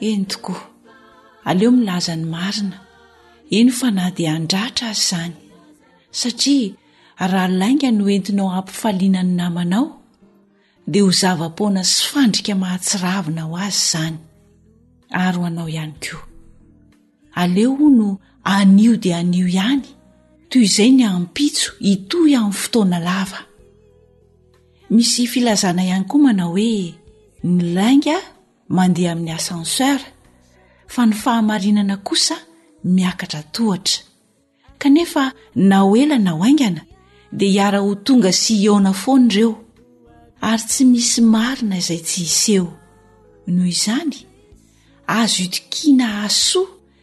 Eny tokoa, aleo milaza ny marina, eny fa na dia handratra aza izany, satria raha lainga no entinao hampifaliana ny namanao, dia ho zava-poana sy fandrika mahatsiravina ho azy izany, ary ho anao ihany koa. Aleo hono anio dia anio ihany, toy izay ny ampitso hitohy amin'ny fotoana lava. Misy filazana ihany koa manao hoe ny lainga mandeha amin'ny ascenseur fa ny fahamarinana kosa miakatra tohatra kanefa na ho ela na ho aingana dia hiara ho tonga sy hiona foana ireo ary tsy misy marina izay tsy hiseho noho izany azo itokiana hasoa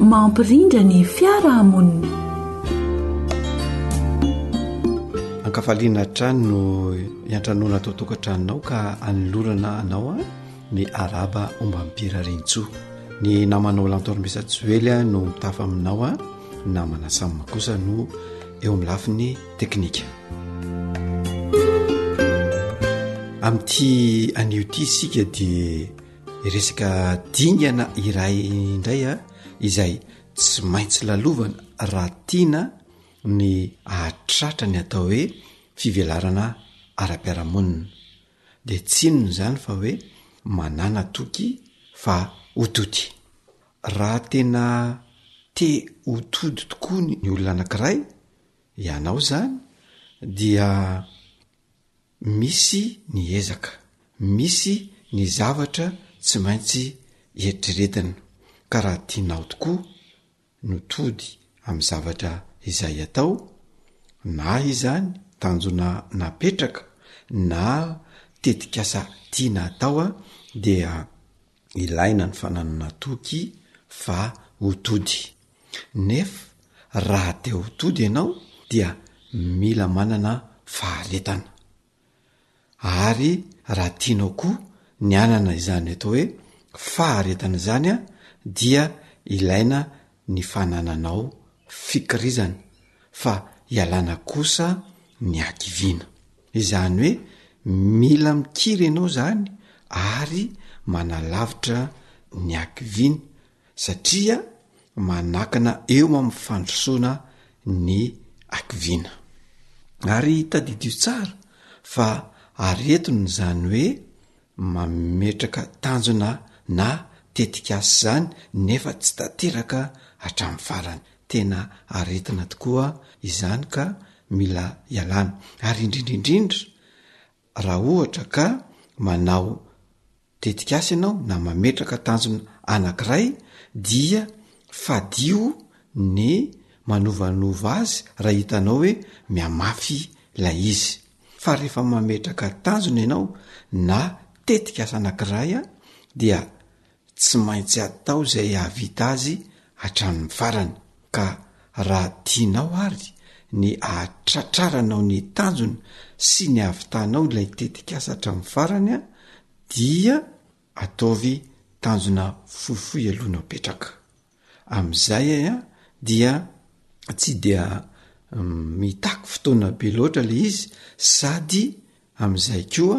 mampirindra ny fiarahamonina. Ankafaliana hatrany no iantranoana atao tokantranonao ka anolorana anao a ny araba ombam-pirarintsoa. Ny namanao lantormesa joely a no mitafa aminao a namana samma kosa no eo amin'ny lafiny teknika. Amin'ity anio ity isika dia Resaka dingana iray indray a izay tsy maintsy lalovana raha tiana ny ahatratra ny atao hoe fivelarana ara-piarahamonina dia tsinona izany fa hoe manana toky fa ho tody raha tena te ho tody tokoa ny olona anankiray ianao izany dia Misy ny ezaka, misy ny zavatra tsy maintsy eritreretina, ka raha tianao tokoa no tody amin'ny zavatra izay atao, na izany tanjona napetraka na tetikasa tiana atao dia. ilaina ny fananana toky fa ho tody. Nef raha te ho tody ianao dia mila manana faharetana. Ary raha tianao koa ny anana izany atao hoe faharetana izany dia ilaina ny fanananao fikirizana fa ialana kosa ny hakiviana. Izany hoe mila mikiry ianao izany ary manalavitra ny hakiviana satria manakana eo amin'ny fandrosoana ny hakiviana. Ary tadidio tsara fa aretina izany hoe mametraka tanjona na tetikasa izany nefa tsy tanteraka hatramin'ny farany. Tena aretina tokoa izany ka mila ialana. Ary indrindra indrindra raha ohatra ka manao tetikasa ianao na mametraka tanjona anankiray dia fadio ny manovanova azy raha hitanao hoe mihamafy ilay izy. fa rehefa mametraka tanjona ianao na tetikasa anankiray dia tsy maintsy atao izay hahavita azy hatramin'ny farany ka raha tianao ary ny ahatratraranao ny tanjona sy ny hahavitanao ilay tetikasa hatramin'ny farany dia ataovy tanjona fohifohy aloha no apetraka. Amin'izay ea dia tsy dia mitaky fotoana be loatra ilay izy sady amin'izay koa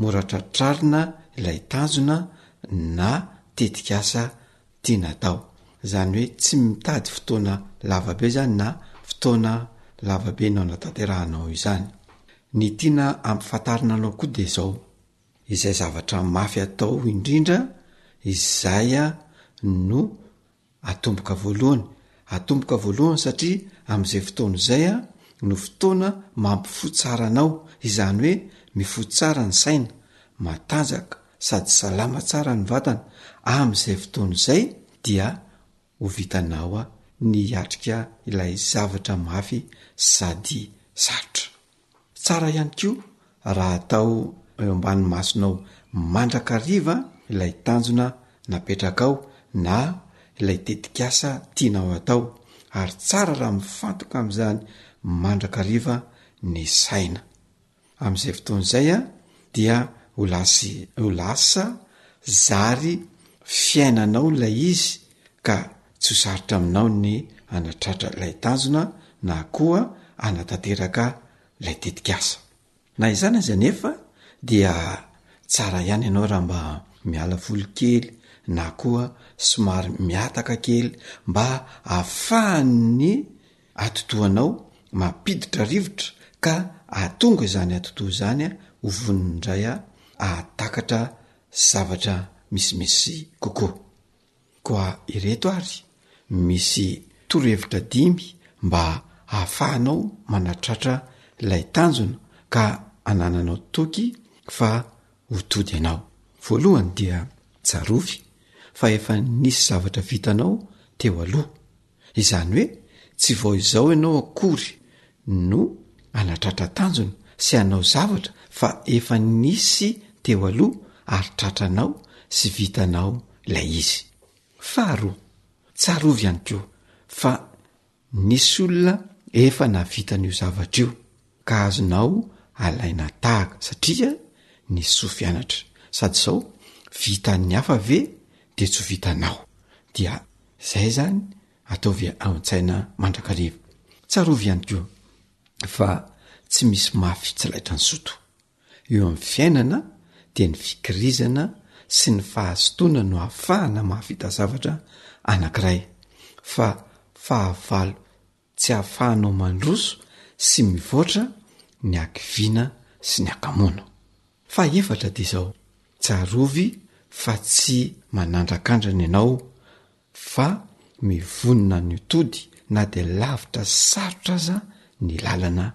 mora tratrarina ilay tanjona na tetikasa tiana atao. Izany hoe tsy mitady fotoana lava be izany na fotoana lava be no anatanterahanao izany. Ny tiana ampifantarina anao koa dia izao. Izay zavatra mafy atao indrindra izay no atomboka voalohany. Atomboka voalohany satria amin'izay fotoana izay no fotoana mampifoha tsara anao, izany hoe mifoha tsara ny saina, matanjaka sady salama tsara ny vatana, amin'izay fotoana izay dia ho vitanao ny hiatrika ilay zavatra mafy sady sarotra. Tsara ihany koa raha atao eo ambany masonao mandrakariva ilay tanjona napetrakao na ilay tetikasa tianao atao, ary tsara raha mifantoka amin'izany mandrakariva ny saina. Amin'izay fotoana izay dia ho lasa, ho lasa zary fiainanao ilay izy ka tsy ho sarotra aminao ny hanatratra ilay tanjona na koa hanatanteraka ilay tetikasa. Na izany aza anefa dia tsara ihany ianao raha mba miala voly kely na koa somary mihataka kely mba ahafahan'ny atidohanao mampiditra rivotra ka ahatonga izany atidoha izany ho vonona indray ahatakatra zavatra misimisy kokoa. Koa ireto ary misy torohevitra dimy mba hahafahanao manatratra ilay tanjona ka anananao toky fa ho tody ianao. Voalohany dia tsarovy fa efa nisy zavatra vitanao teo aloha. Izany hoe tsy vao izao ianao akory no hanatratra tanjona sy hanao zavatra fa efa nisy teo aloha ary tratranao sy vitanao ilay izy. Faharoa, tsarovy ihany koa fa nisy olona efa nahavita an'io zavatra io ka azonao alaina tahaka satria nisy soa fianatra, sady zao vitan'ny hafa ve de tsy ho vitanao, dia zay zany ataovy an-tsaina mandrakariva, tsarovy ihany koa fa tsy misy mafy tsy laitran'i zoto, eo amin'ny fiainana dia ny fikirizana sy ny fahazotoana no ahafahana mahavita zavatra anankiray fa fahavalo Tsy ahafahanao mandroso sy mivoatra ny hakiviana sy ny hakamoana. Fahefatra dia izao, tsarovy fa tsy manandrakandrana ianao fa mivonona ny ho tody na dia lavitra sy sarotra aza ny lalana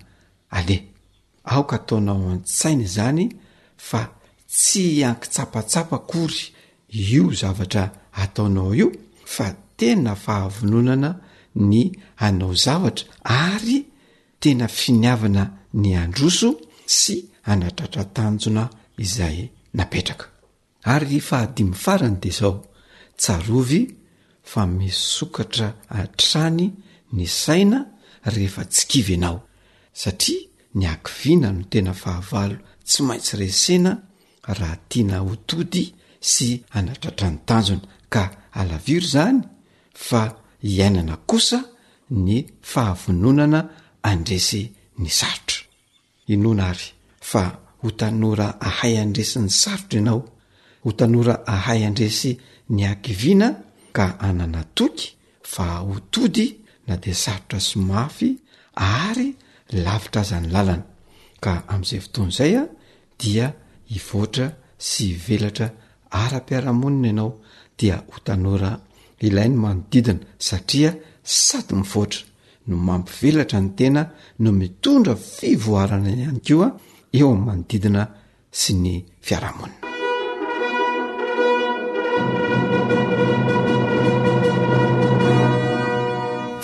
aleha. Aoka ataonao an-tsaina izany fa tsy an-kitsapatsapa akory io zavatra ataonao io fa tena fahavononana ny hanao zavatra ary tena finiavana ny handroso sy hanatratra tanjona izay napetraka. Ary ry fahadimy farany dia izao, tsarovy fa misokatra hatrany ny saina rehefa tsy kivy ianao, satria ny hakiviana no tena fahavalo tsy maintsy resena raha tiana ho tody sy hanatratra ny tanjona, ka alaviro izany fa iainana kosa ny fahavononana handresy ny sarotra. Inoana àry fa ho tanora hahay handresy ny sarotra ianao, ho tanora hahay handresy ny hakiviana ka hanana toky fa ho tody na dia sarotra sy mafy ary lavitra aza ny lalana, ka amin'izay fotoana izay dia hivoatra sy hivelatra ara-piarahamonina ianao, dia ho tanora ilain'ny manodidina satria sady mivoatra no mampivelatra ny tena no mitondra fivoarana ihany koa eo amin'ny manodidina sy ny fiarahamonina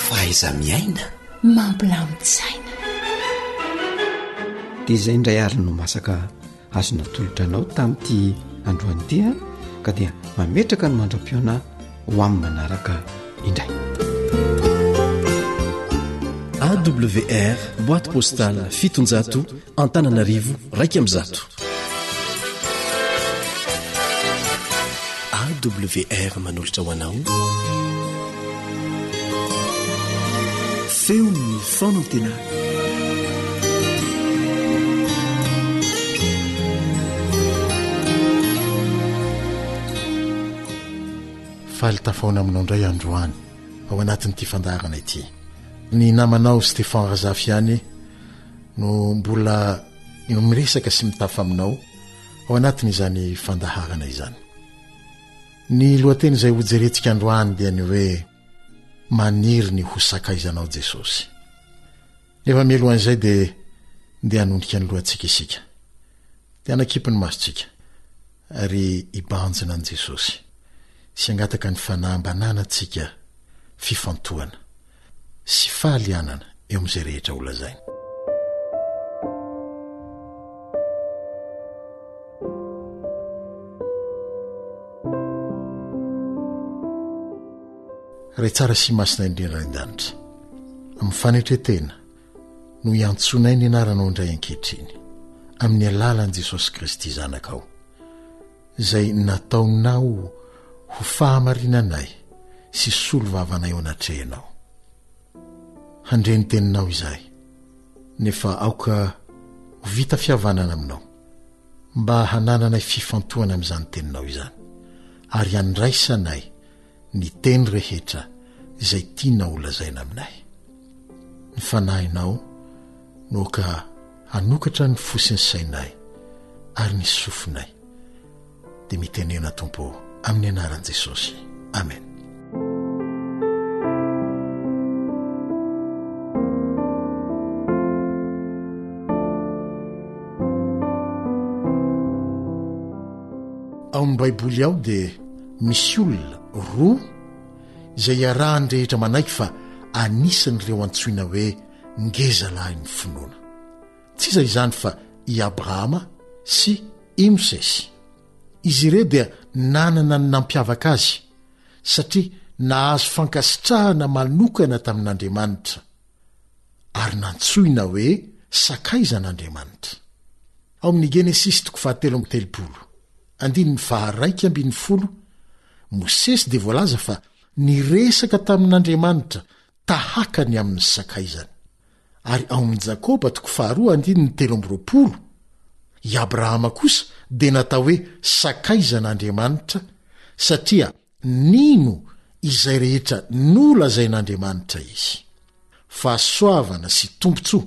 fahaiza miaina mampilamitsaina dia izay indray ary no masaka azo natolotra anao tamin'ity androany ity a ka dia mametraka ny mandra-piona ho amin'ny manaraka indray awr boite postal fitonjato antananarivo raika am zato awr manolotra ho anao feon'ny faonantena Faly tafaona aminao indray androany ao anatin'ity fandaharana ity. Ny namanao Stéphane Razafy ihany no mbola miresaka sy mitafa aminao ao anatin'izany fandaharana izany. Ny lohateny izay hojerentsika androany dia ny hoe maniry ny ho sakaizanao Jesosy. Nefa mialohan'izay dia ndeha hanondrika ny lohantsika isika. Dia hanakipy ny masontsika ary hibanjina an'i Jesosy sy hangataka ny fanaham-bananantsika fifantohana sy fahalianana eo amin'izay rehetra ho lazainy. Ray tsara sy masina indrindra any an-danitra, amin'ny fanetretena no iantsoanay ny anaranao indray ankehitriny, amin'ny alalan'i Jesosy Kristy Zanakao, izay nataonao ho fahamarinanay sy solovavanay eo anatrehanao. handre ny teninao izahay, nefa aoka ho vita fihavanana aminao, mba hanananay fifantohana amin'izany teninao izany, ary handraisanay ny teny rehetra izay tianao ho lazaina aminay. Ny Fanahinao no aoka hanokatra ny fo sy ny sainay ary ny sofinay, dia mitenena Tompo ô, amin'ny anaran'i Jesosy. Amen. Ao amin'ny Baiboly ao dia misy olona roa izay iarahan'ny rehetra manaiky fa anisan'ireo antsoina hoe ngezalahin'ny finoana. tsy iza izany fa i abrahama sy i mosesy izy ireo dia nanana ny nampiavaka azy satria nahazo fankasitrahana manokana tamin'andriamanitra ary nantsoina hoe sakaizan'andriamanitra ao amin'ny genesisy toko fahatelo amby telopolo andininy faharaika ambin'ny folo mosesy dia voalaza fa niresaka tamin'andriamanitra tahaka ny amin'ny sakaizany Ary ao amin'ny Jakoba toko faharoa andininy telo amby roapolo, i Abrahama kosa dia natao hoe sakaizan'Andriamanitra satria nino izay rehetra nolazain'Andriamanitra izy. Fahasoavana sy tombontsoa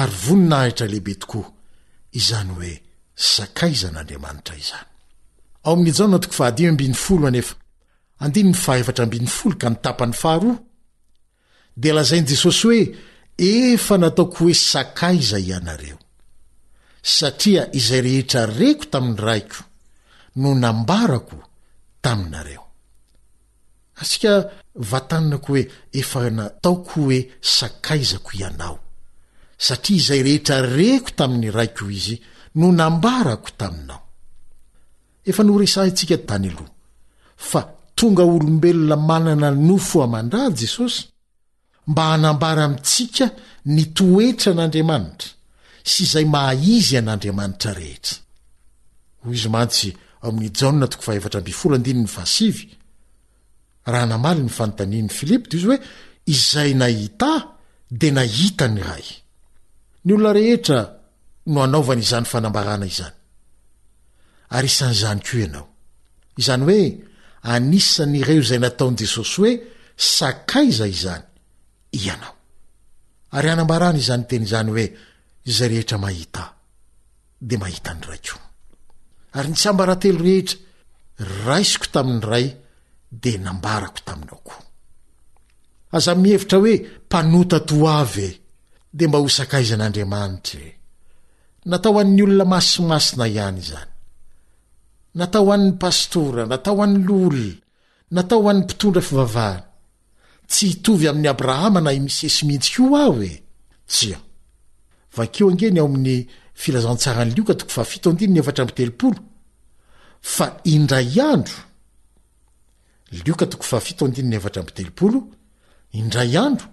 ary voninahitra lehibe tokoa izany hoe sakaizan'Andriamanitra izany. Ao amin'ny Jaona toko fahadimy ambin'ny folo anefa, andininy fahaefatra ambin'ny folo ka ny tapany faharoa, Dia lazain'i Jesosy hoe, Efa nataoko hoe sakaiza ianareo. Satria izay rehetra reko tamin'ny Raiko no nambarako taminareo. Asika vatanina koa hoe, Efa nataoko hoe sakaizako ianao. Satria izay rehetra reko tamin'ny Raiko Izy no nambarako taminao. Efa noresahintsika tany aloha fa tonga olombelona manana nofo aman-dra Jesosy mba hanambara amintsika ny toetran' Andriamanitra sy izay maha izy an' Andriamanitra rehetra. Hoy izy mantsy ao amin' i Jaona toko fahaefatra ambin'ny folo andininy fahasivy, Raha namaly ny fanontanian'i Filipo dia izy hoe, Izay nahita Ahy dia nahita ny Ray. Ny olona rehetra no anaovany izany fanambarana izany. Ary isan'izany koa ianao. Izany hoe, anisan'ireo izay nataon'i Jesosy hoe sakaiza izany ianao. Ary anambarany izany teny izany hoe, Izay rehetra mahita Ahy. dia mahita ny raiko. Ary ny tsiambaratelo rehetra raisiko tamin'ny ray dia nambarako taminao koa. Aza mihevitra hoe mpanota to avy e, dia mba ho sakaizan'Andriamanitra e. Natao an'ny olona masimasina ihany izany. Natao an'ny pastora, natao an'ny loholona. Natao ho an'ny mpitondra fivavahana. Tsy hitovy amin'i Abrahama na i Mosesy mihitsy koa aho e! Tsia. Vakio ange ny ao amin'ny Filazantsaran'i Lioka toko fahafito andininy efatra amby telopolo, fa indray andro, Lioka toko fahafito andininy efatra amby telopolo, Indray andro,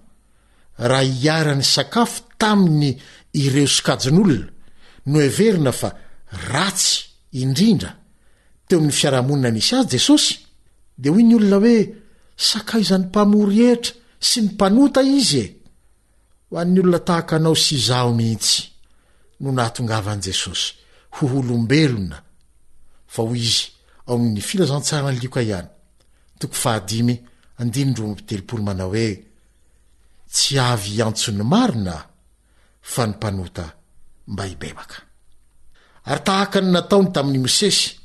raha iharan'ny sakafo taminy ireo sokajin'olona noheverina fa ratsy indrindra teo amin'ny fiarahamonina nisy azy, Jesosy, dia hoy ny olona hoe, Sakaizan'ny mpamory hetra sy ny mpanota Izy e! Ho an'ny olona tahaka anao sy izaho mihitsy no nahatongavan'i Jesosy ho olombelona fa hoy izy ao amin'ny Filazantsaran'i Lioka ihany, toko fahadimy andininy roa amby telopolo manao hoe, Tsy avy hiantso ny marina fa ny mpanota mba hibebaka. Ary tahaka ny nataony tamin'i Mosesy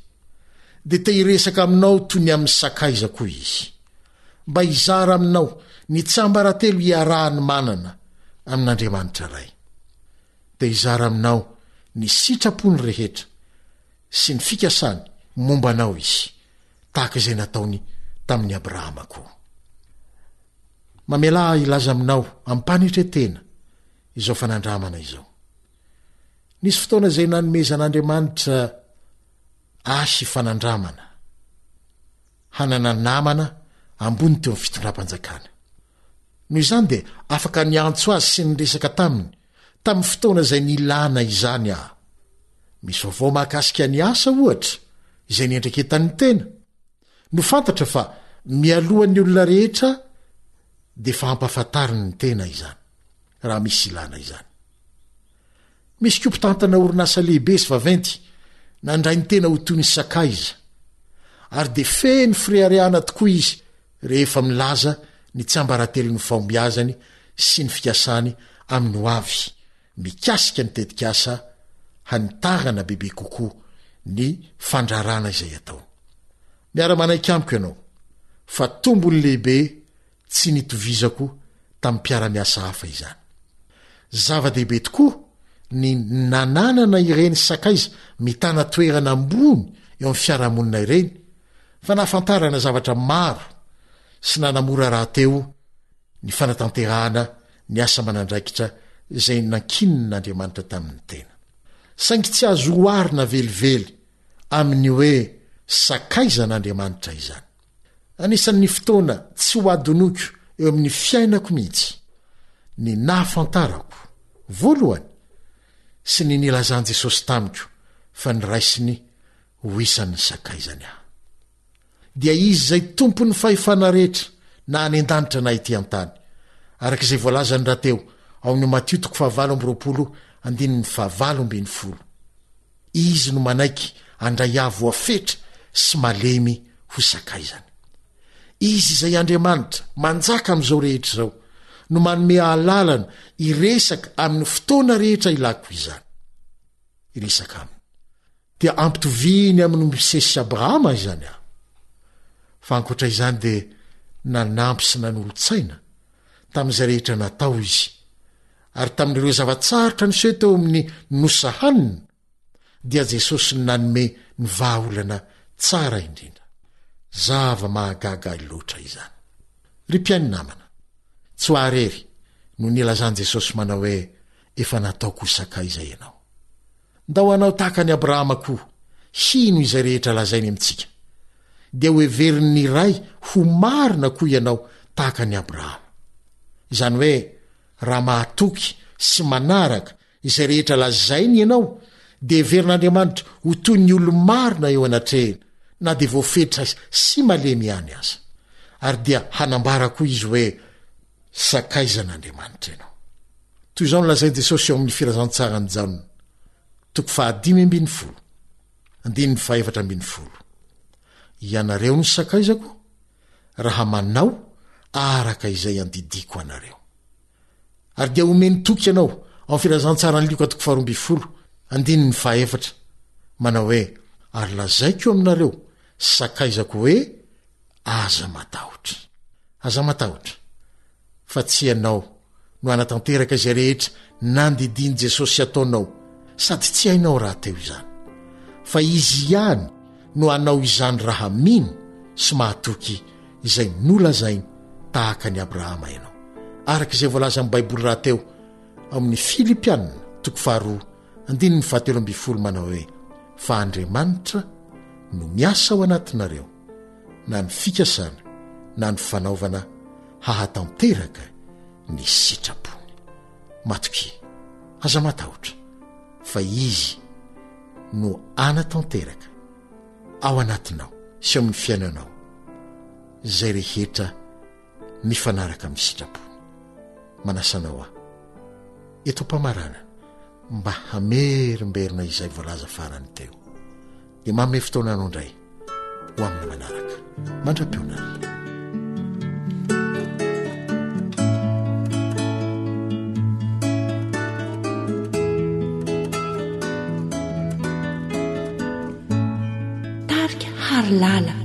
dia te hiresaka aminao toy ny amin'ny sakaiza koa izy. mba hizara aminao ny tsiambaratelo iarahany manana amin'Andriamanitra Ray. Dia hizara aminao ny sitrapony rehetra sy ny fikasany momba anao izy, tahaka izay nataony tamin'i Abrahama koa. Mamelà hilaza aminao amim-panetretena izao fanandramana izao. Nisy fotoana izay nanomezan'Andriamanitra ahy fanandramana. hanana namana ambony teo amin'ny fitondram-panjakana. Noho izany dia afaka niantso azy sy niresaka taminy tamin'ny fotoana izay nilana izany aho. Misy vaovao mahakasika ny asa, ohatra, izay niendreketan'ny tena, no fantatra fa mialohan'ny olona rehetra dia efa ampahafantariny ny tena izany, raha misy ilana izany. Misy koa mpitantana orinasa lehibe sy vaventy nandray ny tena ho toy ny sakaiza, ary dia feno fireharehana tokoa izy rehefa milaza ny tsiambaratelon'ny fahombiazany sy ny fikasany amin'ny ho avy mikasika ny tetikasa hanitarana bebe kokoa ny fandrarana izay atao. Miara-manaiky amiko ianao fa tombony lehibe Tsy nitovizako tamin'ny mpiara-miasa hafa izany. Zava-dehibe tokoa ny nananana ireny sakaiza mitana toerana ambony eo amin'ny fiarahamonina ireny, fa nahafantarana zavatra maro sy nanamora rahateo ny fanatanterahana ny asa aman'andraikitra izay nankinin'Andriamanitra tamin'ny tena. Saingy tsy azo oharina velively amin'ny hoe sakaiza an'Andriamanitra izany. Anisan'ny fotoana tsy ho adinoiko eo amin'ny fiainako mihitsy ny nahafantarako voalohany sy ny nilazan'i Jesosy tamiko fa niraisiny ho isan'ny sakaizany aho. Dia Izy izay Tompon'ny fahefana rehetra na any an-danitra na ety an-tany, araka izay voalazany rahateo ao amin'ny Matio toko fahavalo amby roapolo andininy fahavalo ambin'ny folo. Izy no manaiky handray ahy voafetra sy malemy ho sakaizany. Izy izay Andriamanitra manjaka amin'izao rehetra izao no manome ahy lalana hiresaka amin'ny fotoana rehetra ilako izany. Hiresaka aminy. Dia ampitoviany amin'i Mosesy sy Abrahama izany aho. Fa ankoatra izany dia nanampy sy nanolo-tsaina tamin'izay rehetra natao izy Ary tamin'ireo zava-tsarotra niseho teo amin'ny Nosy Sahana, dia Jesosy no nanome ny vahaolana tsara indrindra. Zava-mahagaga ahy loatra izany. Ry mpihaino namana, tsy ho ahy irery no nilazan'i Jesosy manao hoe, Efa nataoko ho sakaiza ianao. Ndao hanao tahaka an'i Abrahama koa, hino izay rehetra lazainy amintsika. Dia hoheverin'ny Ray ho marina koa ianao tahaka an'i Abrahama. Izany hoe, raha mahatoky sy manaraka izay rehetra lazainy ianao, dia heverin'Andriamanitra ho toy ny olo-marina eo anatrehina, na dia voafetra sy malemy ihany aza. Ary dia hanambara koa Izy hoe, Sakaizan' Andriamanitra ianao. Toy izao no lazain'i Jesosy ao amin'ny Filazantsaran'i Jaona, toko fahadimy ambin'ny folo, andininy fahefatra ambin'ny folo, Ianareo no sakaizako raha manao araka izay andidiako anareo. Ary dia omeny toky ianao ao amin'ny Filazantsaran'i Lioka toko faharoa ambin'ny folo, andininy fahefatra, manao hoe, Ary lazaiko aminareo, sakaizako hoe, Aza matahotra. Aza matahotra, fa tsy ianao no hanatanteraka izay rehetra nandidian'i Jesosy hataonao, sady tsy hainao rahateo izany. Fa Izy ihany no hanao izany raha mino sy mahatoky izay nolazainy tahaka an'i Abrahama ianao. Araka izay voalaza amin'ny Baiboly rahateo, ao amin'ny Filipiana toko faharoa andininy fahatelo ambin'ny folo manao hoe, Fa Andriamanitra no miasa ao anatinareo, na ny fikasana na ny fanaovana hahatanteraka ny sitrapony. Matokia, aza matahotra, fa Izy no anatanteraka ao anatinao sy ao amin'ny fiainanao izay rehetra mifanaraka amin'ny sitrapony. Manasanao aho eto am-pamaranana mba hamerimberina izay voalaza farany teo. Dia manome fotoana anao indray ho amin'ny manaraka. Mandra-pionary. Tarika Harilala.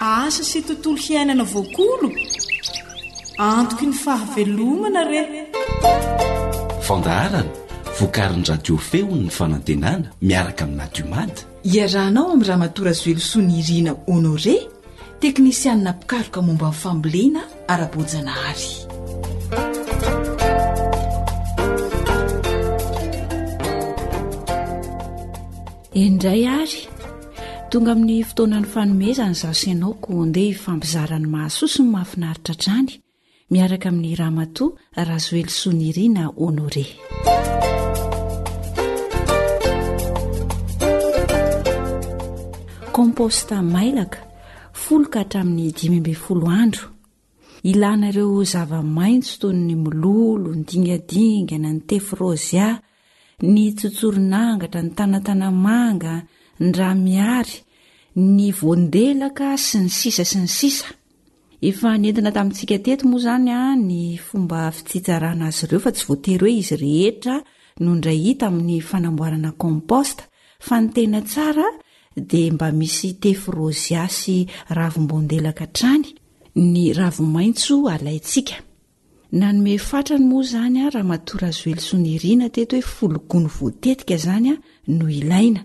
Asa sy tontolo hiainana voakolo? Antoky ny fahavelomana re! Fandaharana vokarin'ny Radio Feon'ny Fanantenana miaraka amin'ny Nadiomad. Iarahanao amin'i Ramatoa Razoelisoa Nirina Honoré, teknisianina mpikaroka momba ny fambolena ara-boajanahary. Indray ary, tonga amin'ny fotoanan'ny fanomezana izaho sy ianao koa handeha hifampizara ny mahasoa sy ny mahafinaritra hatrany miaraka amin'ny Ramatoa Razoelisoa Nirina Honoré. Composta mailaka, folo ka hatramin'ny dimy ambin'ny folo andro. Ilàna ireo zava-maitso toy ny mololo, ny dingadingana, ny tefrôzia, ny tsotsoron'angatra, ny tanatanamanga, ny ramihary, ny voandelaka, sy ny sisa sy ny sisa. Efa nentina tamintsika teto moa izany ny fomba fitsitsarana azy ireo fa tsy voatery hoe izy rehetra no indray hita amin'ny fanamboarana komposta fa ny tena tsara dia mba misy tefrôzia sy ravim-boandelaka hatrany ny ravi-maitso alaintsika. Nanome fatrany moa izany Ramatoa Razoely Sonirina teto hoe folo gony voatetika izany no ilaina.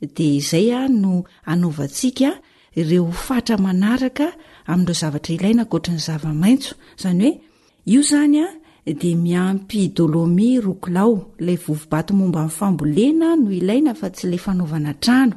Dia izay no hanaovantsika ireo fatra manaraka amin'ireo zavatra ilaina ankoatry ny zava-maitso. Izany hoe io izany dia miampy dolomy roa kilao, ilay vovobato momba ny fambolena no ilaina fa tsy ilay fanaovana trano.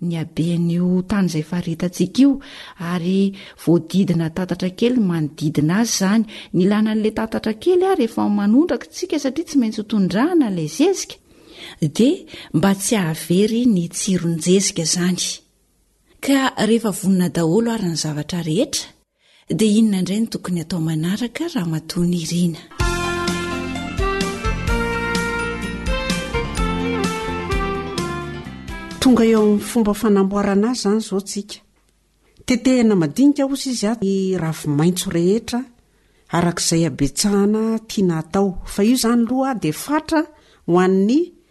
ny haben'io tany izay faharetantsika io ary voadidina tatatra kely ny manodidina azy izany nilana an'ilay tatatra kely ary efa manondraka tsika satria tsy maintsy hotondrahana ilay zezika dia mba tsy hahavery ny tsiron-jezika izany ka rehefa vonona daholo ary ny zavatra rehetra Dia inona indray no tokony atao manaraka Ramatoa Nirina? Tonga eo amin'ny fomba fanamboarana azy izany izao tsika. Tetehina madinika osa izy ato ny ravi-maitso rehetra araka izay habetsahana tiana atao fa io izany loha dia fatra ho an'ny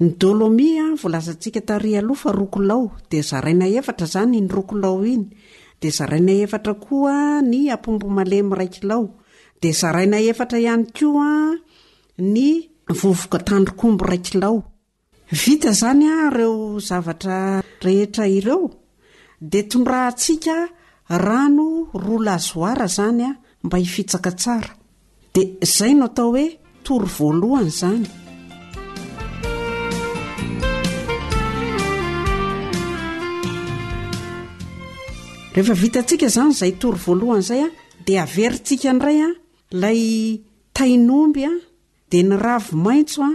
Ny Dôlômy a, volazantsika tary aloha fa roa kilao, dia zaraina efatra izany iny roa kilao iny, dia zaraina efatra koa ny apombo malemy iray kilao, dia zaraina efatra ihany koa ny vovoka tandrok'omby iray kilao. Vita izany ireo zavatra rehetra ireo Dia tondrahantsika rano roa lazoara izany mba hifitsaka tsara. Dia izay no atao hoe tour voalohany izany. Rehefa vitantsika izany izay tory voalohany izay dia averintsika indray ilay tain'omby dia ny ravi-maitso a,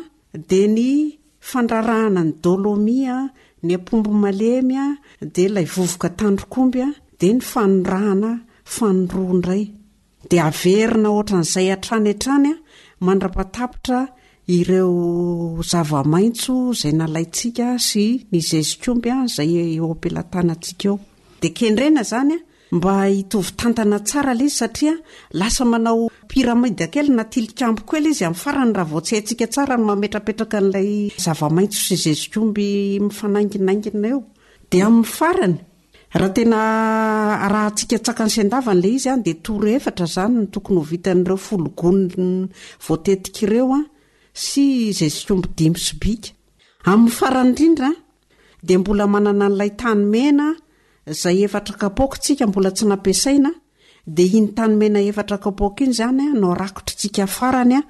dia ny fandrarahana ny dôlômy a, ny apombo malemy a, dia ilay vovoka tandrok'omby a, dia ny fanondrahana fanondroa indray. Dia averina ohatran'izay hatrany hatrany a, mandra-patapitra ireo zava-maitso izay nalaintsika sy ny zezik'omby izay eo am-pelatanantsika eo. Dia kendrena izany a. Mba hitovy tantana tsara ilay izy satria lasa manao pyramide kely na tilikambo kely izy amin'ny farany raha vao tsy haintsika tsara ny mametrapetraka an'ilay zava-maitso sy zezikomby mifanainginaingina eo. Dia amin'ny farany, raha tena arahantsika tsakany sy an-davany ilay izy, dia tour efatra izany no tokony ho vitan'ireo folo gony voatetika ireo sy zezikomby dimy sobika. Amin'ny farany indrindra, dia mbola manana an'ilay tany mena izay efatra kapoaka tsika mbola tsy nampiasaina dia iny tany mena efatra kapoaka iny izany no rakotra tsika farany a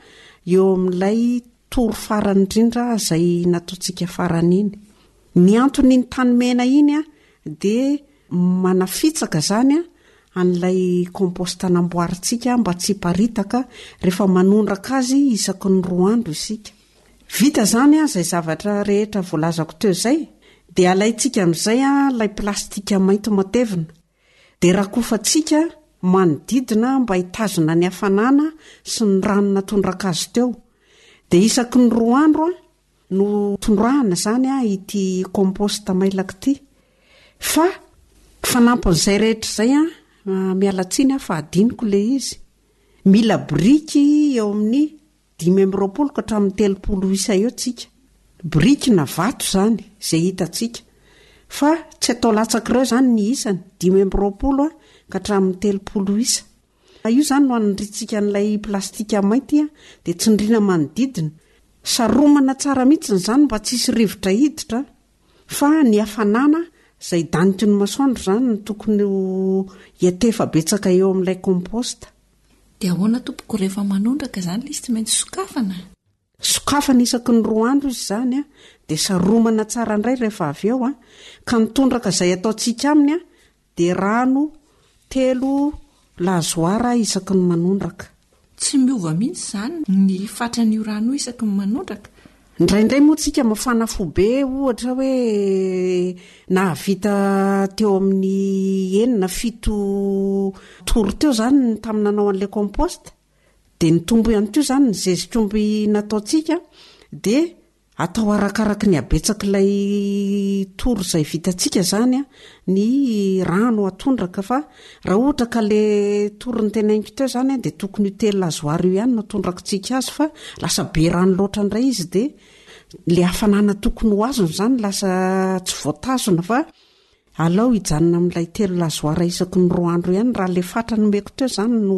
eo amin'ilay tour farany indrindra izay nataontsika farany iny ny antony iny tany mena iny a dia manafitsaka izany a an'ilay komposta namboarintsika mba tsy hiparitaka rehefa manondraka azy isaky ny roa andro isika Vita izany an, izay zavatra rehetra voalazako teo izay, dia alaintsika amin'izay an, ilay plastika mainty matevina, dia rakofantsika manodidina mba hitazona ny hafanana sy ny ranona tondraka azy teo. Dia isaky ny roa andro an, no tondrahana izany an, ity compost mailaka ity. Fa fanampin'izay rehetra izay an, miala tsiny aho fa hadinoko ilay izy, mila biriky eo amin'ny. Dimy amby roapolo ka hatramin'ny telopolo isa eo tsika. Biriky na vato izany, izay hitantsika. Fa tsy atao latsak'ireo izany ny isany, dimy amby roapolo ka hatramin'ny telopolo isa. Raha io izany no anindriantsika an'ilay plastika mainty dia tsindriana manodidina. Saromana tsara mihitsy izany mba tsy hisy rivotra hiditra. Fa ny hafanana izay daniky ny masoandro izany no tokony ho hiantefa betsaka eo amin'ilay compost. Dia ahoana tompoko rehefa manondraka izany ilay izy tsy maintsy sokafana? Sokafana isaky ny roa andro izy izany dia saromana tsara indray rehefa avy eo ka ny tondraka izay ataontsika aminy dia rano telo lazoara isaky ny manondraka. Tsy miova mihitsy izany ny fatran'io rano io isaky ny manondraka Indraindray moa tsika mafana fo be ohatra hoe nahavita teo amin'ny enina fito tours teo izany ny tamin'ny nanao an'ilay compost dia nitombo ihany koa izany ny zezik'omby nataontsika dia atao arakaraky ny habetsak'ilay tours izay vitantsika izany ny rano atondraka fa Raha ohatra ka le tour noteneninko teo zany de tokony io tel lazoara io ihany no tondrakintsika azy fa lasa be rano loatra indray izy de le hafanana tokony ho azony zany lasa tsy voatazona fa alao hijanona amin'ilay telo lazoara isaky ny roa andro ihany raha le fatra nomeko teo zany no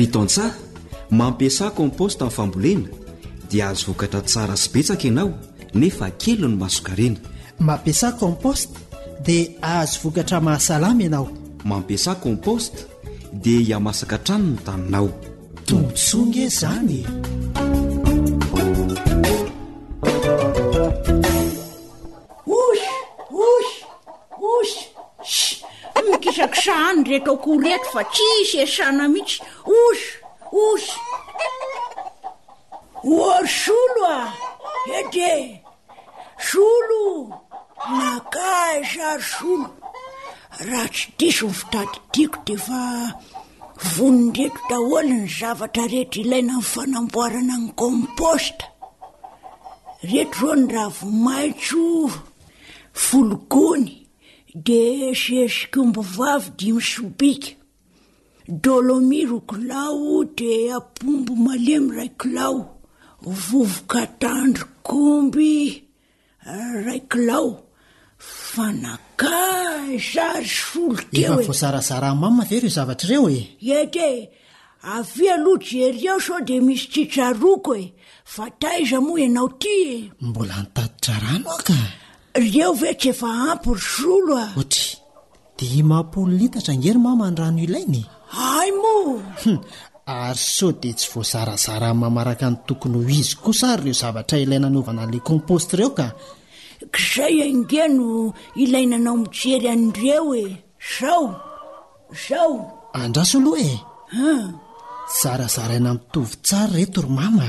Ry tantsaha, mampiasà compost amin'ny fambolena dia ahazo vokatra tsara sy betsaka ianao nefa kely no masokarena. Mampiasà compost dia ahazo vokatra mahasalama ianao. Mampiasà compost dia hihamasaka hatrany ny taninao. Tombontsoa nge izany e! Osh! Osh! Osh! Sh! Mikisakisahan reto akoho reto fa tsisy esana mitsy. Osh! Osh! Ory solo a! Hede! Solo! Makaiza ry solo! Raha tsy diso ny fitadidiako dia fa Vonon'reto daholo ny zavatra rehetra ilaina amin'ny fanamboarana ny compost. Reto zao ny ravi-maitso folo gony, DSS kombivavy dimy sobika, dolomi roa kilao, de apombo malemy iray kilao, vovoka tandrok'omby Ray kilao, fa nankaiza ry solika eo e? Efa voazarazara amama ve ireo zavatra ireo e? Iety e, avia aloha jery eo sao dia misy tsy tsaroako e, fa taiza moa ianao ty e? Mbola nitatitra rano aho ka. Ry eo ve tsy efa ampy ry solo a? Otry, Dimampolo litatra ange ry mama ny rano ilaina e. Hay moa! Hum, ary sao dia tsy voazarazara amin'ny mamaraka ny tokony ho izy kosa ary ireo zavatra ilaina anaovana an'ilay compost ireo ka. K'izay ange no ilaina anao mijery an'ireo e. Zao, zao. Andraso aloha e. Hum. Zarazaraina mitovy tsara ireto ry mama.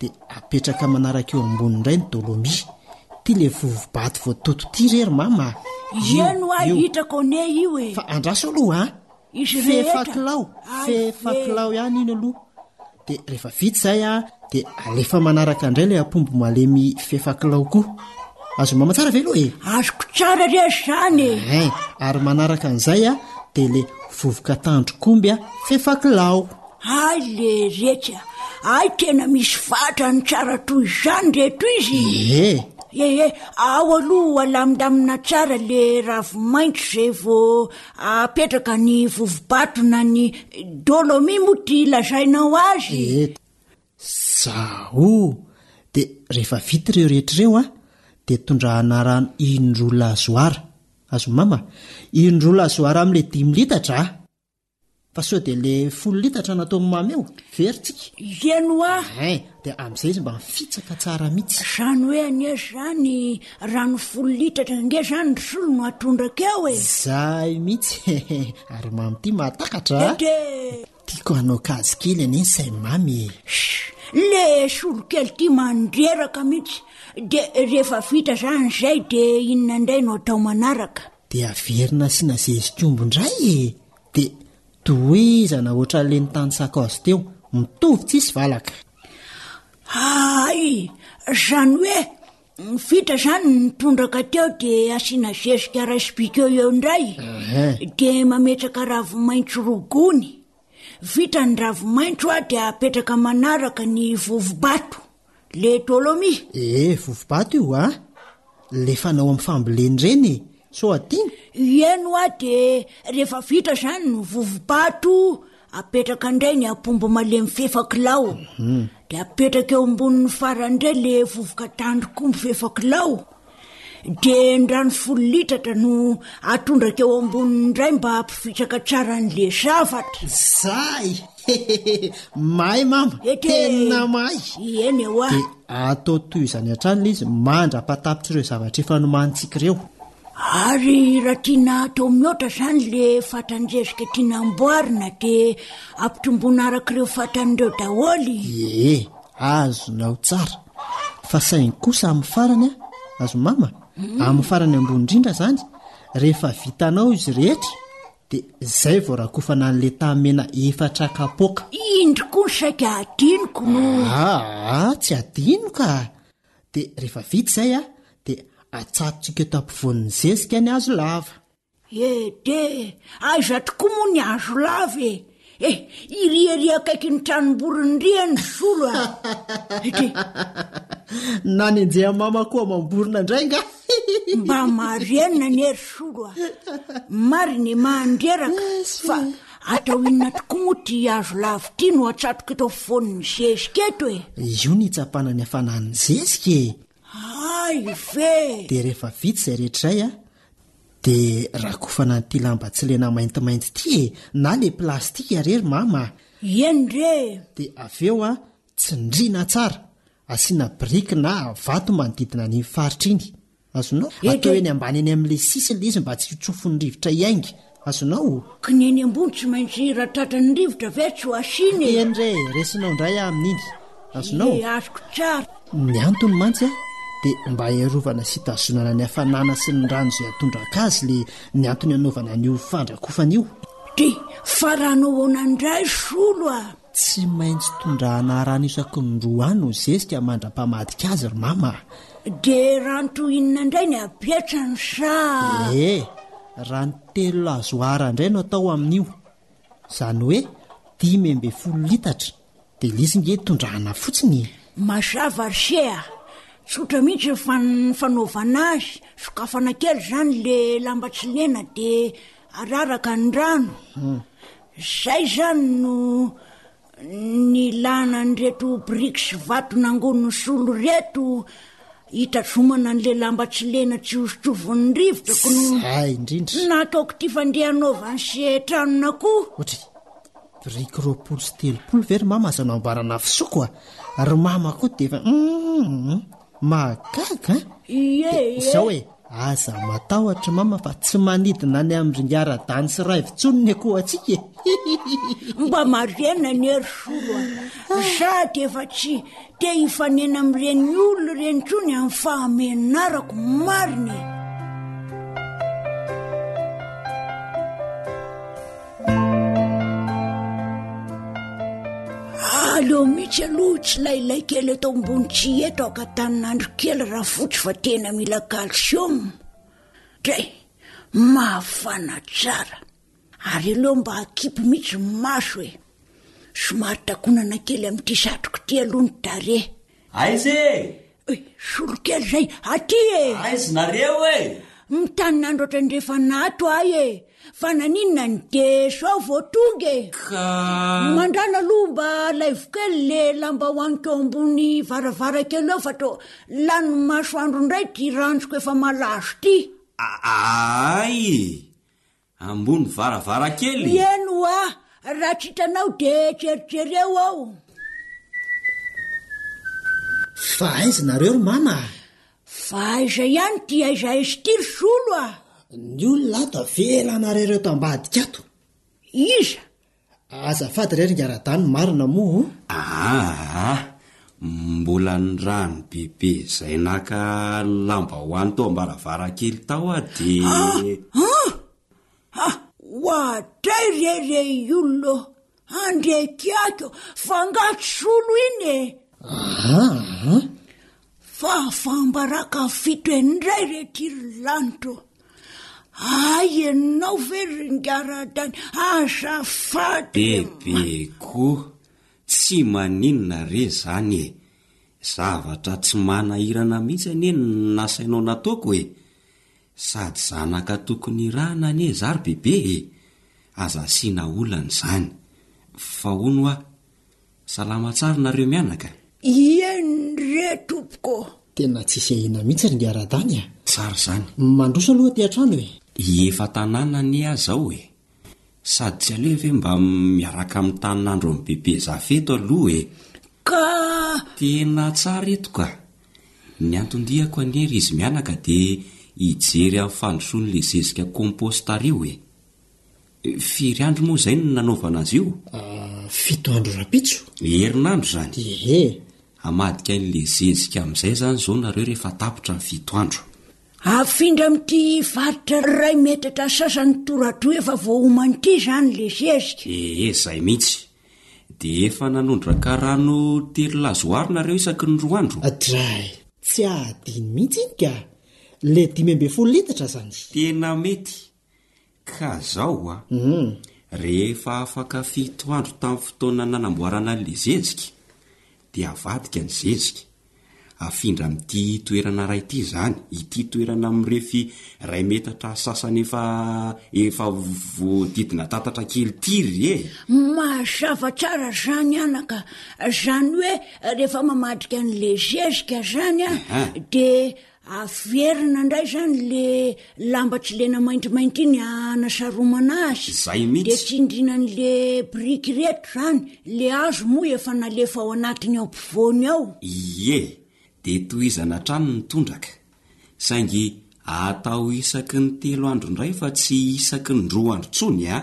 Dia apetraka manaraka eo ambony indray ny dolomi. Ty le vovobato voatoto ty re ry mama a! Io no ahy hitraka ao ne io e! Fa andraso aloha a! Izy rehetra! Fefa kilao! Fefa kilao ihany iny aloha! Dia rehefa vita izay a, dia alefa manaraka indray ilay ampombo malemy fefa kilao koa. Azon'i mama tsara ve aloha e? Azoko tsara re izany e! Ein, ary manaraka an'izay a, dia ilay vovoka tandrok'omby a, fefa kilao! Hay le retsy a! Hay tena misy vatrany tsara toy izany re eto izy! Ie! Ee, ao aloha ho alamindamina tsara le ravi-maitso zay vao apetraka ny vovo-bato na ny dolomie moa ity lazainao azy! Ee, zao de rehefa vita ireo rehetra ireo a, de tondrahana rano in-droa lazoara, azon'i Mama a? In-droa lazoara amin'ilay dimy litatra a! Fa sao dia le folo litatra nataon'i Mamy eo? Very tsika. Hiviano hoa! Hein, dia amin'izay izy mba mifitsaka tsara mihitsy. Izany hoe anie izany rano folo litatra ange izany ry solo no atondraka eo e! Izay mihitsy e! Ary Mamy ity mahatakatra a! Dede! Tiako hanao kajy kely anie ny sain'i Mamy e! Shh! Le solo kely ity mandreraka mihitsy! Dia rehefa vita izany izay dia inona indray no atao manaraka? Dia averina asiana zezikombo indray e! Dia tohizana ohatran'ilay nitany sakaozy teo. Mitovy tsisy valaka. Hay! Izany hoe vita izany ny tondraka teo dia asiana zezika raisim-bika eo eo indray. Dia mametraka ravi-maitso roa gony. Vita ny ravi-maitso dia apetraka manaraka ny vovo-bato. Le dolomi. Ee vovobato io a! Le fanao am famboleny reny e! Soa tiana? Ieny oa de refa vita zany ny vovobato apetraka ndray ny apombo malemy fefa kilao de apetraka eo amboniny farany ndray le vovoka tandrok'omby fefa kilao Dia ndrano folo litratra no atondraka eo amboniny indray mba hampivitraka tsara an'le zavatra. Zay! Mahay mama, tena mahay. Eny ewa. Dia atao toy izany hatrany le izy mandra-patapitra ireo zavatra efa nomanintsika ireo. Ary raha tiana atao mihoatra izany le fatran-jezika tiana amboarina dia ampitomboina araka ireo fatran'ireo daholo. Ie, azonao tsara. fa saingy kosa amin'ny farany a azo mama mm. amin'ny farany ambony indrindra zany rehefa vitanao izy rehetra dia zay vao rakofana any letamena efatra kapoka indry koa ny saika adinoko noaa ah, ah, tsy adino ka dia rehefa vita izay a dia atsatotsika eo tampivoan'ny zezika ny azo lava Ede! Aiza tokoa moa ny hazo lava e! Eh, iry ery akaikin'ny tranom-boron'ny riha ny solo a! Ede! Na ny Njehamama koa amam-borona indray nga! Mba marina anie ry solo a! Marina e, mandreraka eh, fa atao inona tokoa moa ty hazo lava ity no atsatoka eto afovoan'ny zezika eto e! Io ny hitsapana ny hafanan'ny zezika e! Ay ve! Dia rehefa vita izay rehetra izay a! Dia rakofana an'ity lamba tsy lena maintimainty ity e! Na le plastika re ry mama a! Eny re e! Dia avy eo a, tsindriana tsara, asiana biriky na vato manodidina an'iny faritra iny. Azonao? Atao eny ambany eny amin'ilay sisa ilay izy mba tsy ho tsofin'ny rivotra hiainga. Azonao? Kny eny ambony tsy maintsy ratratran'ny rivotra ve tsy ho asiny e? Eny re, resinao indray aho amin'iny. Azonao? Ie, azoko tsara. Ny antony mantsy a, dia mba hiarovana sy hitazonana ny hafanana sy ny rano izay hatondraka azy le ny antony hanaovana an'io fandrakofana io. Dia fa raha hanao ahoana indray solo a? Tsy maintsy tondrahana rano isaky ny roa any ny zezika mandra-pamadika azy ry mama a! Dia rano toy inona indray ny apetrany sa? Ee, rano telo lazoara indray no atao amin'io. Izany hoe dimy ambin'ny folo litatra. Dia izy nge tondrahana fotsiny e! Mazava ry se a! Tsotra mihitsy ny fan, fanaovana azy, sokafana kely izany ilay lamba tsy lena dia araraka ny rano. Izay izany no nilana an'ireto brics vato nangonin'ny solo ireto hitazomana an'ilay lamba tsy lena tsy hosotsovin'ny rivotra ko no Zay indrindra. nataoko ity fandeha hanaovan'ny seha tranona koa. Otry, briques roapolo sy telopolo ve ry mama aza namboarana fisoko a! Ry mama koa dia efa hum. Mahagaga an! Dia izao e, aza matahotra mama fa tsy manidina any amin'ny ringara-dany sy raivo intsony ny akohoantsika e! Hihihihi! Mba marihana anie ry Solo a! Za dia efa tsy te hifanena amin'ireny olona ireny intsony amin'ny fahamenarako marina e! aleo mihitsy aloha tsy lailay kely eto ambony tsy eto aka tanin'andro kely raha fotsy fa tena mila calcium dray mahafana tsara ary aleo mba akipy mihitsy maso e somary takonana kely amin'ity satroko ity aloha ny tare Aiza e? Eh, solo kely zay, aty e! Aiz nareo e? Mitanin'andro otrandrefana ato ahy e! Fa naninona ny deso aho vao tonga e? Ka... Mandrana aloha mba alaivo kely le lambahoany teo ambony varavarankely eo fa to lanin'ny masoandro indray ty ranjoko efa malazo ty. Aay e! Ambony varavarankely? Mihaino hoa! Raha tsy hitanao dia jerijereo ao. Fa aiza nareo ry mama a? Fa aiza ihany ity aiza aiza ity ry zolo a? Ny olona ato avela anareo ireto ambadika ato. Iza? Azafady re ry Ngaradany, marina moa o? Aa! Mbola ny rano bebe izay naka lambahoany tao am-baravarankely tao aho dia. Aa! Aa! Oadray re re iolona ô! Andriakiaka ô! Fa angaha tsy solo iny e! Aa! Fahafaham-baraka fito indray re ty ry lanitra ô! Hay ianao ve ry Ingaran-tany? Azafady e! Bebe koa tsy maninona re zany e! Zavatra tsy manahirana mihitsy anie ny nasainao nataoko e! Sady zanaka tokony hirahana anie za ry Bebe e! Aza asiana olana izany. Fa hono hoa, Salama tsara nareo mianaka? Ie ndry tompoko ô! Tena tsy sehena mihitsy ry Ngah Radany a! Tsara izany. Mandroso aloha aty an-trano e! I efa tanàna anie aza ao e! Sady tsy aleo ve mba miaraka amin'ny tanin'andro an'i Bebe Zafy eto aloha e! Ka! Tena tsara eto ka! Ny anton-diako anie ry izy mianaka dia hijery amin'ny fandrosoan'ilay zezika compost reo e! Firy andro moa izay no nanaovana azy io? Fito andro rapitso. Herinandro izany? Ee. Hamadika an'ilay zezika amin'izay izany izao nareo rehefa tapitra ny fito andro. Afindra amin'ity faritra iray metatra sasany toradroa efa voaomana ity izany ilay zezika. Ee, izay mihitsy. Dia efa nanondraka rano telo lazoary nareo isaky ny roa andro? Dray, tsy adino mihitsy iny ka. Ilay dimy ambin'ny folo litatra izany. Tena mety. Ka zao hoa, rehefa afaka fito andro tamin'ny fotoana nanamboarana ilay zezika, dia avadika ny zezika, afindra amin'ity toerana iray ity izany, ity toerana mirefy iray metatra sasany efa efa voadidina tatatra kely ity ry e! Mazava tsara zany anaka, zany hoe rehefa mamadika an'ilay zezika zany an, dia Averina indray izany le lamba tsy lena maintimainty iny anasaromana azy. Izay mihitsy. Dia tsindriana an'le biriky ireto izany. Le hazo moa efa nalefa ao anatiny ao ampovoany ao. Ie, dia tohizana hatrany ny tondraka. Saingy atao isaky ny telo andro indray fa tsy isaky ny roa andro intsony a!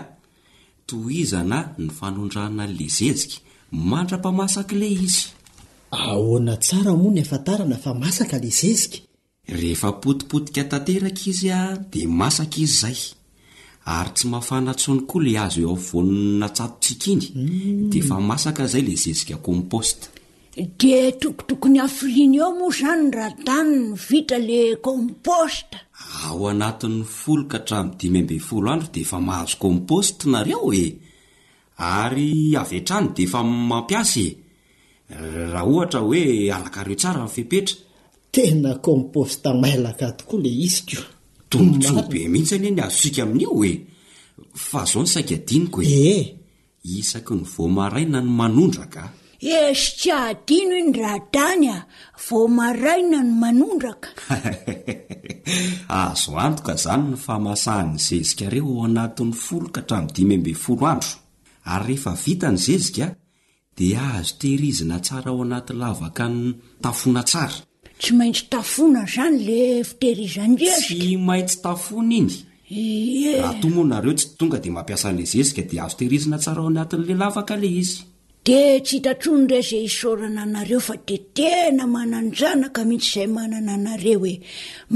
Tohizana ny fanondrana le zeziky mandrapamasaka le izy. Ahoana tsara moa ny afantarana fa masaka le zeziky? Rehefa potipotika tanteraka izy dia masaka izy zay. Ary tsy mafana tsony koa le azo eo afovoanina tsato-tsiky iny dia efa masaka zay le zezika compost. Dia tokotokony hafiliana eo moa izany Radan no vita le compost? Ao anatin'ny folo ka hatramin'ny dimy ambin'ny folo andro dia efa mahazo compost nareo e! Ary avy hatrany dia efa mampiasa e! Raha ohatra hoe arakareo tsara ny fepetra. Tena compost mailaka tokoa le izy ko! Tombontsoa be mihitsy anie ny azontsika amin'io e! Fa zao no saika diniko e! Ee, Isaky ny vao maraina no manondraka? Esy tsy adino iny radany a, vao maraina no manondraka. Azo antoka izany ny famasahan'ny zezikareo ao anatin'ny folo ka hatramin'ny dimy ambin'ny folo andro. Ary rehefa vita ny zezika dia azo tehirizina tsara ao anaty lavaka nitafona tsara. Tsy maintsy tafona zany le fiterizan-dresy. Tsy maintsy tafona iny. Ie. Raha toa moa nareo tsy tonga dia mampiasa an'le zezika dia azo tehirizina tsara ao anatin'le lavaka le izy. De tsy hita tsony re ze isaorana anareo fa de tena mananjanaka mintsy zay manana anareo e.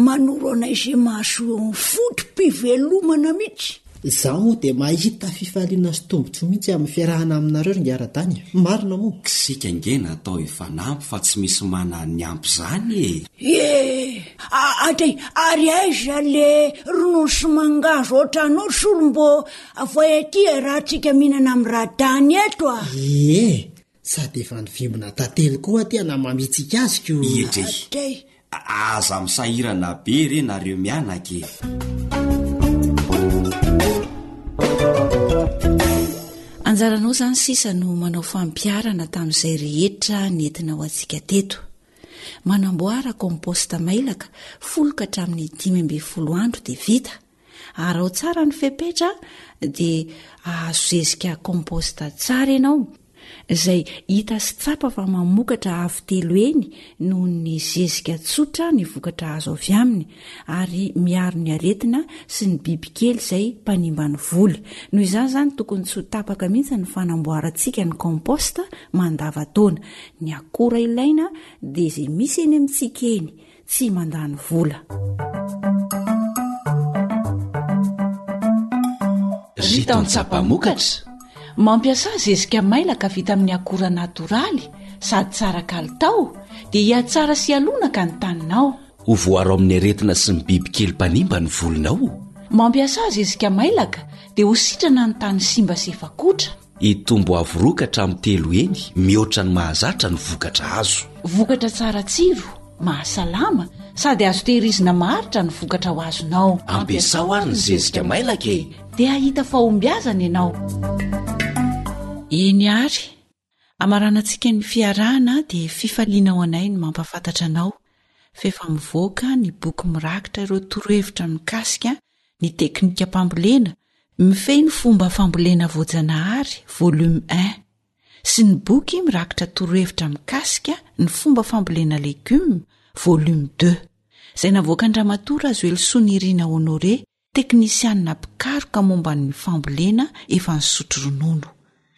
Manoro anay ze mahasoa ny foto-pivelomana mintsy. Izaho moa dia mahita fifaliana sy tombotsoa mihitsy amin'ny fiarahana aminareo ry Ngiaradany e! Marina moa? Isika ange natao hifanampy fa tsy misy manana ny ampy izany e! Ieh! Ady ary aiza le ronono sy mangahazo otran'o solombo avoay aty e raha tsika mihinana am radany eto a! Ieh! Sady efa nivimbina tantely koa aty ana mamitsika azy ko. Ie dray. Dray. Aza misahirana be re nareo mianaka e. Anjaranao zany sisa no manao fampiharana tamin'izay rehetra nentina ho antsika teto. Manamboara compost mailaka folo ka hatramin'ny dimy ambin'ny folo andro dia vita. Arao tsara ny fepetra dia ahazo zezika compost tsara ianao izay hita sy tsapa fa mamokatra avo telo heny noho ny zezika tsotra ny vokatra azo avy aminy ary miaro ny aretina sy ny bibikely izay mpanimba ny voly. Noho izany izany tokony tsy ho tapaka mihitsy ny fanamboarantsika ny compost mandava-taona. Ny akora ilaina dia izay misy eny amintsika eny tsy mandany vola ritantsapamokatra mampiasa zezika mailaka vita amin'ny akora natoraly sady tsara kalitao dia hiatsara sy alonaka ny taninao ho voaro amin'ny aretina sy ny biby kely mpanimba ny volonao mampiasa zezika mailaka dia ho sitrana ny tany simba sy efa kotra Hitombo avo roa ka hatramin'ny telo heny mihoatra ny mahazatra ny vokatra azo. Vokatra tsara tsiro, mahasalama sady azo tehirizina maharitra ny vokatra ho azonao. Ampiasao ary ny zezika mailaka e! Dia hahita fahombiazana ianao. Eny àry, hamaranantsika ny fiarahana dia fifaliana ho anay ny mampahafantatra anao fa efa mivoaka ny boky mirakitra ireo torohevitra mikasika ny teknikam-pambolena Mifehy ny fomba fambolena voajanahary, volume un, sy ny boky mirakitra torohevitra mikasika ny fomba fambolena legioma, volume deux, izay navoakan-dRamatoa Razoelisoa Nirina Honoré, teknisianina mpikaroka momba ny fambolena efa nisotro ronono,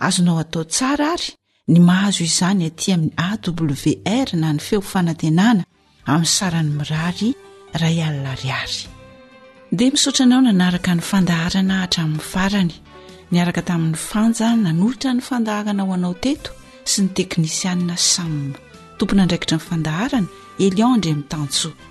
Azonao atao tsara àry ny mahazo izany atỳ amin'ny AWR na ny Feo Fanantenana amin'ny sarany mirary iray alina ariary. Dia misaotra anao nanaraka ny fandaharana hatramin'ny farany, niaraka tamin'ny Fanja nanolotra ny fandaharana ho anao teto sy ny teknisianina Sam. Tompon'andraikitra ny fandaharana, Elion Andriamitansoa.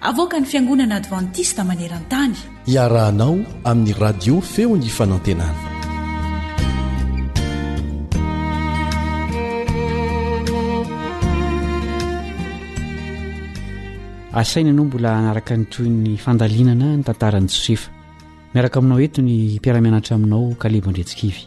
Avoakan'ny Fiangonana Advantista maneran-tany. Iarahanao amin'ny Radio Feon'ny Fanantenana. asaina ianao mbola hanaraka ny toy ny fandalinana ny tantaran'i josefa miaraka aminao eto ny mpiaramianatra aminao kalebo andretsikivy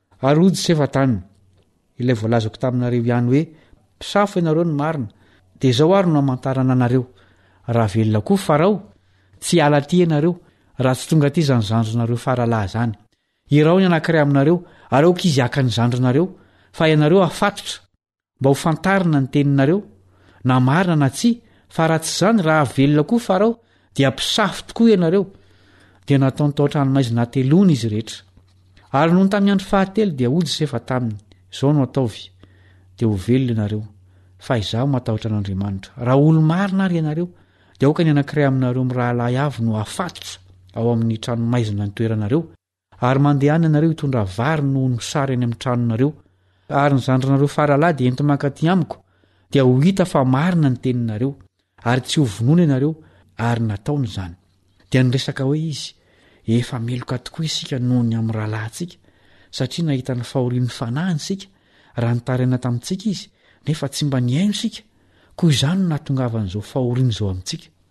Ary hoy Josefa taminy, ilay voalazako taminareo ihany hoe, Mpisafo ianareo ny marina, dia izao ary no hamantarana anareo, raha velona koa Farao, tsy hiala aty ianareo, raha tsy tonga aty izany zandrinareo faralahy izany. Irao ny anankiray aminareo, ary aoka izy haka ny zandrinareo, fa ianareo hafatotra. Mba ho fantarina ny teninareo, na marina na tsia, fa raha tsy izany raha velona koa Farao, dia mpisafo tokoa ianareo. Dia nataony tao an-tranomaizina hateloana izy rehetra. Ary nony tamin'ny andro fahatelo dia hoy Josefa taminy, Izao no ataovy, dia ho velona ianareo, fa izaho matahotra an'Andriamanitra. Raha olo-marina ary ianareo, dia aoka ny anankiray aminareo mirahalahy avy no hafatotra ao amin'ny tranomaizina nitoeranareo, Ary mandehana ianareo hitondra vary noho ny sary any amin'ny tranonareo, ary ny zandrinareo faralahy dia enti-mankaty amiko, dia ho hita fa marina ny teninareo, ary tsy ho vonoina ianareo, ary nataony izany. Dia niresaka hoe izy, Efa meloka tokoa isika noho ny amin'ny rahalahintsika, satria nahita ny fahorian'ny fanahiny isika, raha nitaraina tamintsika izy, nefa tsy mba nihaino isika, koa izany no nahatongavan'izao fahoriana izao amintsika.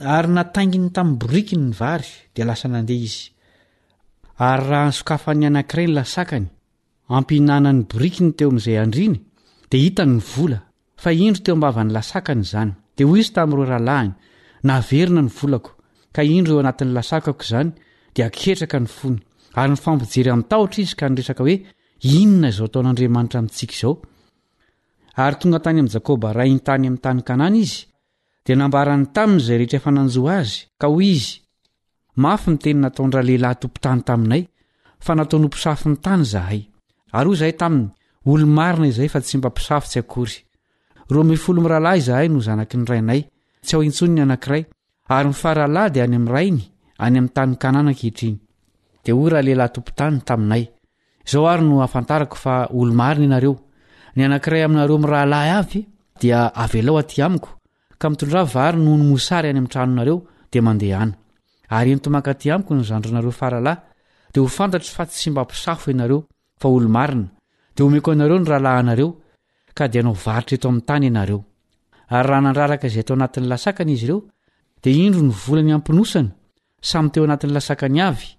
Ary natainginy tamin'ny borikiny ny vary, dia lasa nandeha izy. Ary raha ansokafan'ny anankiray ny lasakany, ampihinanan'ny borikiny teo amin'izay andriany, dia hitany ny vola, fa indro teo am-bavan'ny lasakany izany. Dia hoy izy tamin'ireo rahalahiny, Naverina ny volako, ka indro eo anatin'ny lasakako izany, dia ketraka ny fony. Ary nifampijery amin-tahotra izy ka niresaka hoe, Inona izao ataon'Andriamanitra amintsika izao? Ary tonga tany amin'i Jakoba rainy tany amin'ny tany Kanana izy, Dia nambarany taminy izay rehetra efa nanjo azy, ka hoy izy, Mafy ny teny nataon-dralehilahy tompon-tany taminay, fa nataony ho mpisafo ny tany izahay. Ary hoy izahay taminy, Olo-marina izahay fa tsy mba mpisafo tsy akory. Roa ambin'ny folo mirahalahy izahay no zanaky ny rainay, tsy ao intsony ny anankiray, ary ny faralahy dia any amin'ny rainy, any amin'ny tany Kanana ankehitriny. Dia hoy ralehilahy tompon-tany taminay, Izao ary no hahafantarako fa olo-marina ianareo, Ny anankiray aminareo mirahalahy avy dia avelao atỳ amiko, ka mitondrà vary noho ny mosary any amin'ny tranonareo, dia mandehana. Ary ento mankaty amiko ny zandrinareo faralahy, dia ho fantatro fa tsy mba mpisafo ianareo, fa olo-marina, dia omeko anareo ny rahalahinareo, ka dia hanao varotra eto amin'ny tany ianareo. Ary raha nandraraka izay tao anatin'ny lasakany izy ireo, dia indro ny volany amponosany, samy teo anatin'ny lasakany avy,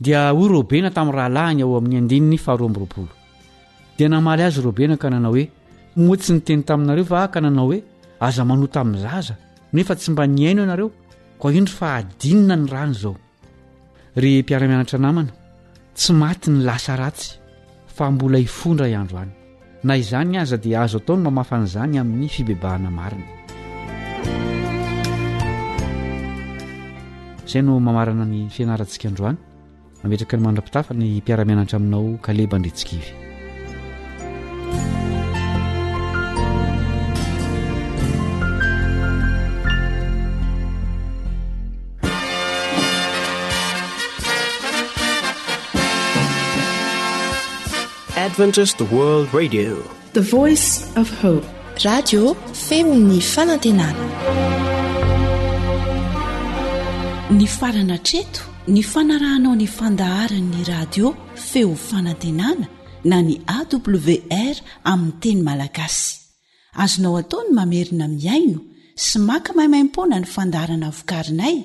Dia hoy Robena tamin'ny rahalahiny ao amin'ny andininy faharoa amby roapolo, dia namaly azy Robena ka nanao hoe, Moa tsy niteny taminareo va aho ka nanao hoe, Aza manota amin'ny zaza, nefa tsy mba nihaino ianareo? Koa indro fa adinina ny rany izao. Ry mpiara-mianatra namana, tsy maty ny lasa ratsy, fa mbola hifondra i Andro any. Na izany aza dia azo atao ny mamafa an'izany amin'ny fibebahana marina. Izay no mamarana ny fianarantsika androany. Mametraka ny mandra-pitafa ny mpiara-mianatra aminao Kaleba Andritsikivy. Adventist World Radio, the voice of hope. Radio Feon'ny Fanantenana. Ny farana treto ny fanarahanao ny fandaharan'ny radio Feo Fanantenana na ny AWR amin'ny teny malagasy. Azonao atao ny mamerina mihaino sy maka maimaimpoana ny fandaharana vokarinay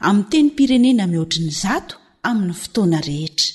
amin'ny tenim-pirenena mihoatry ny zato amin'ny fotoana rehetra.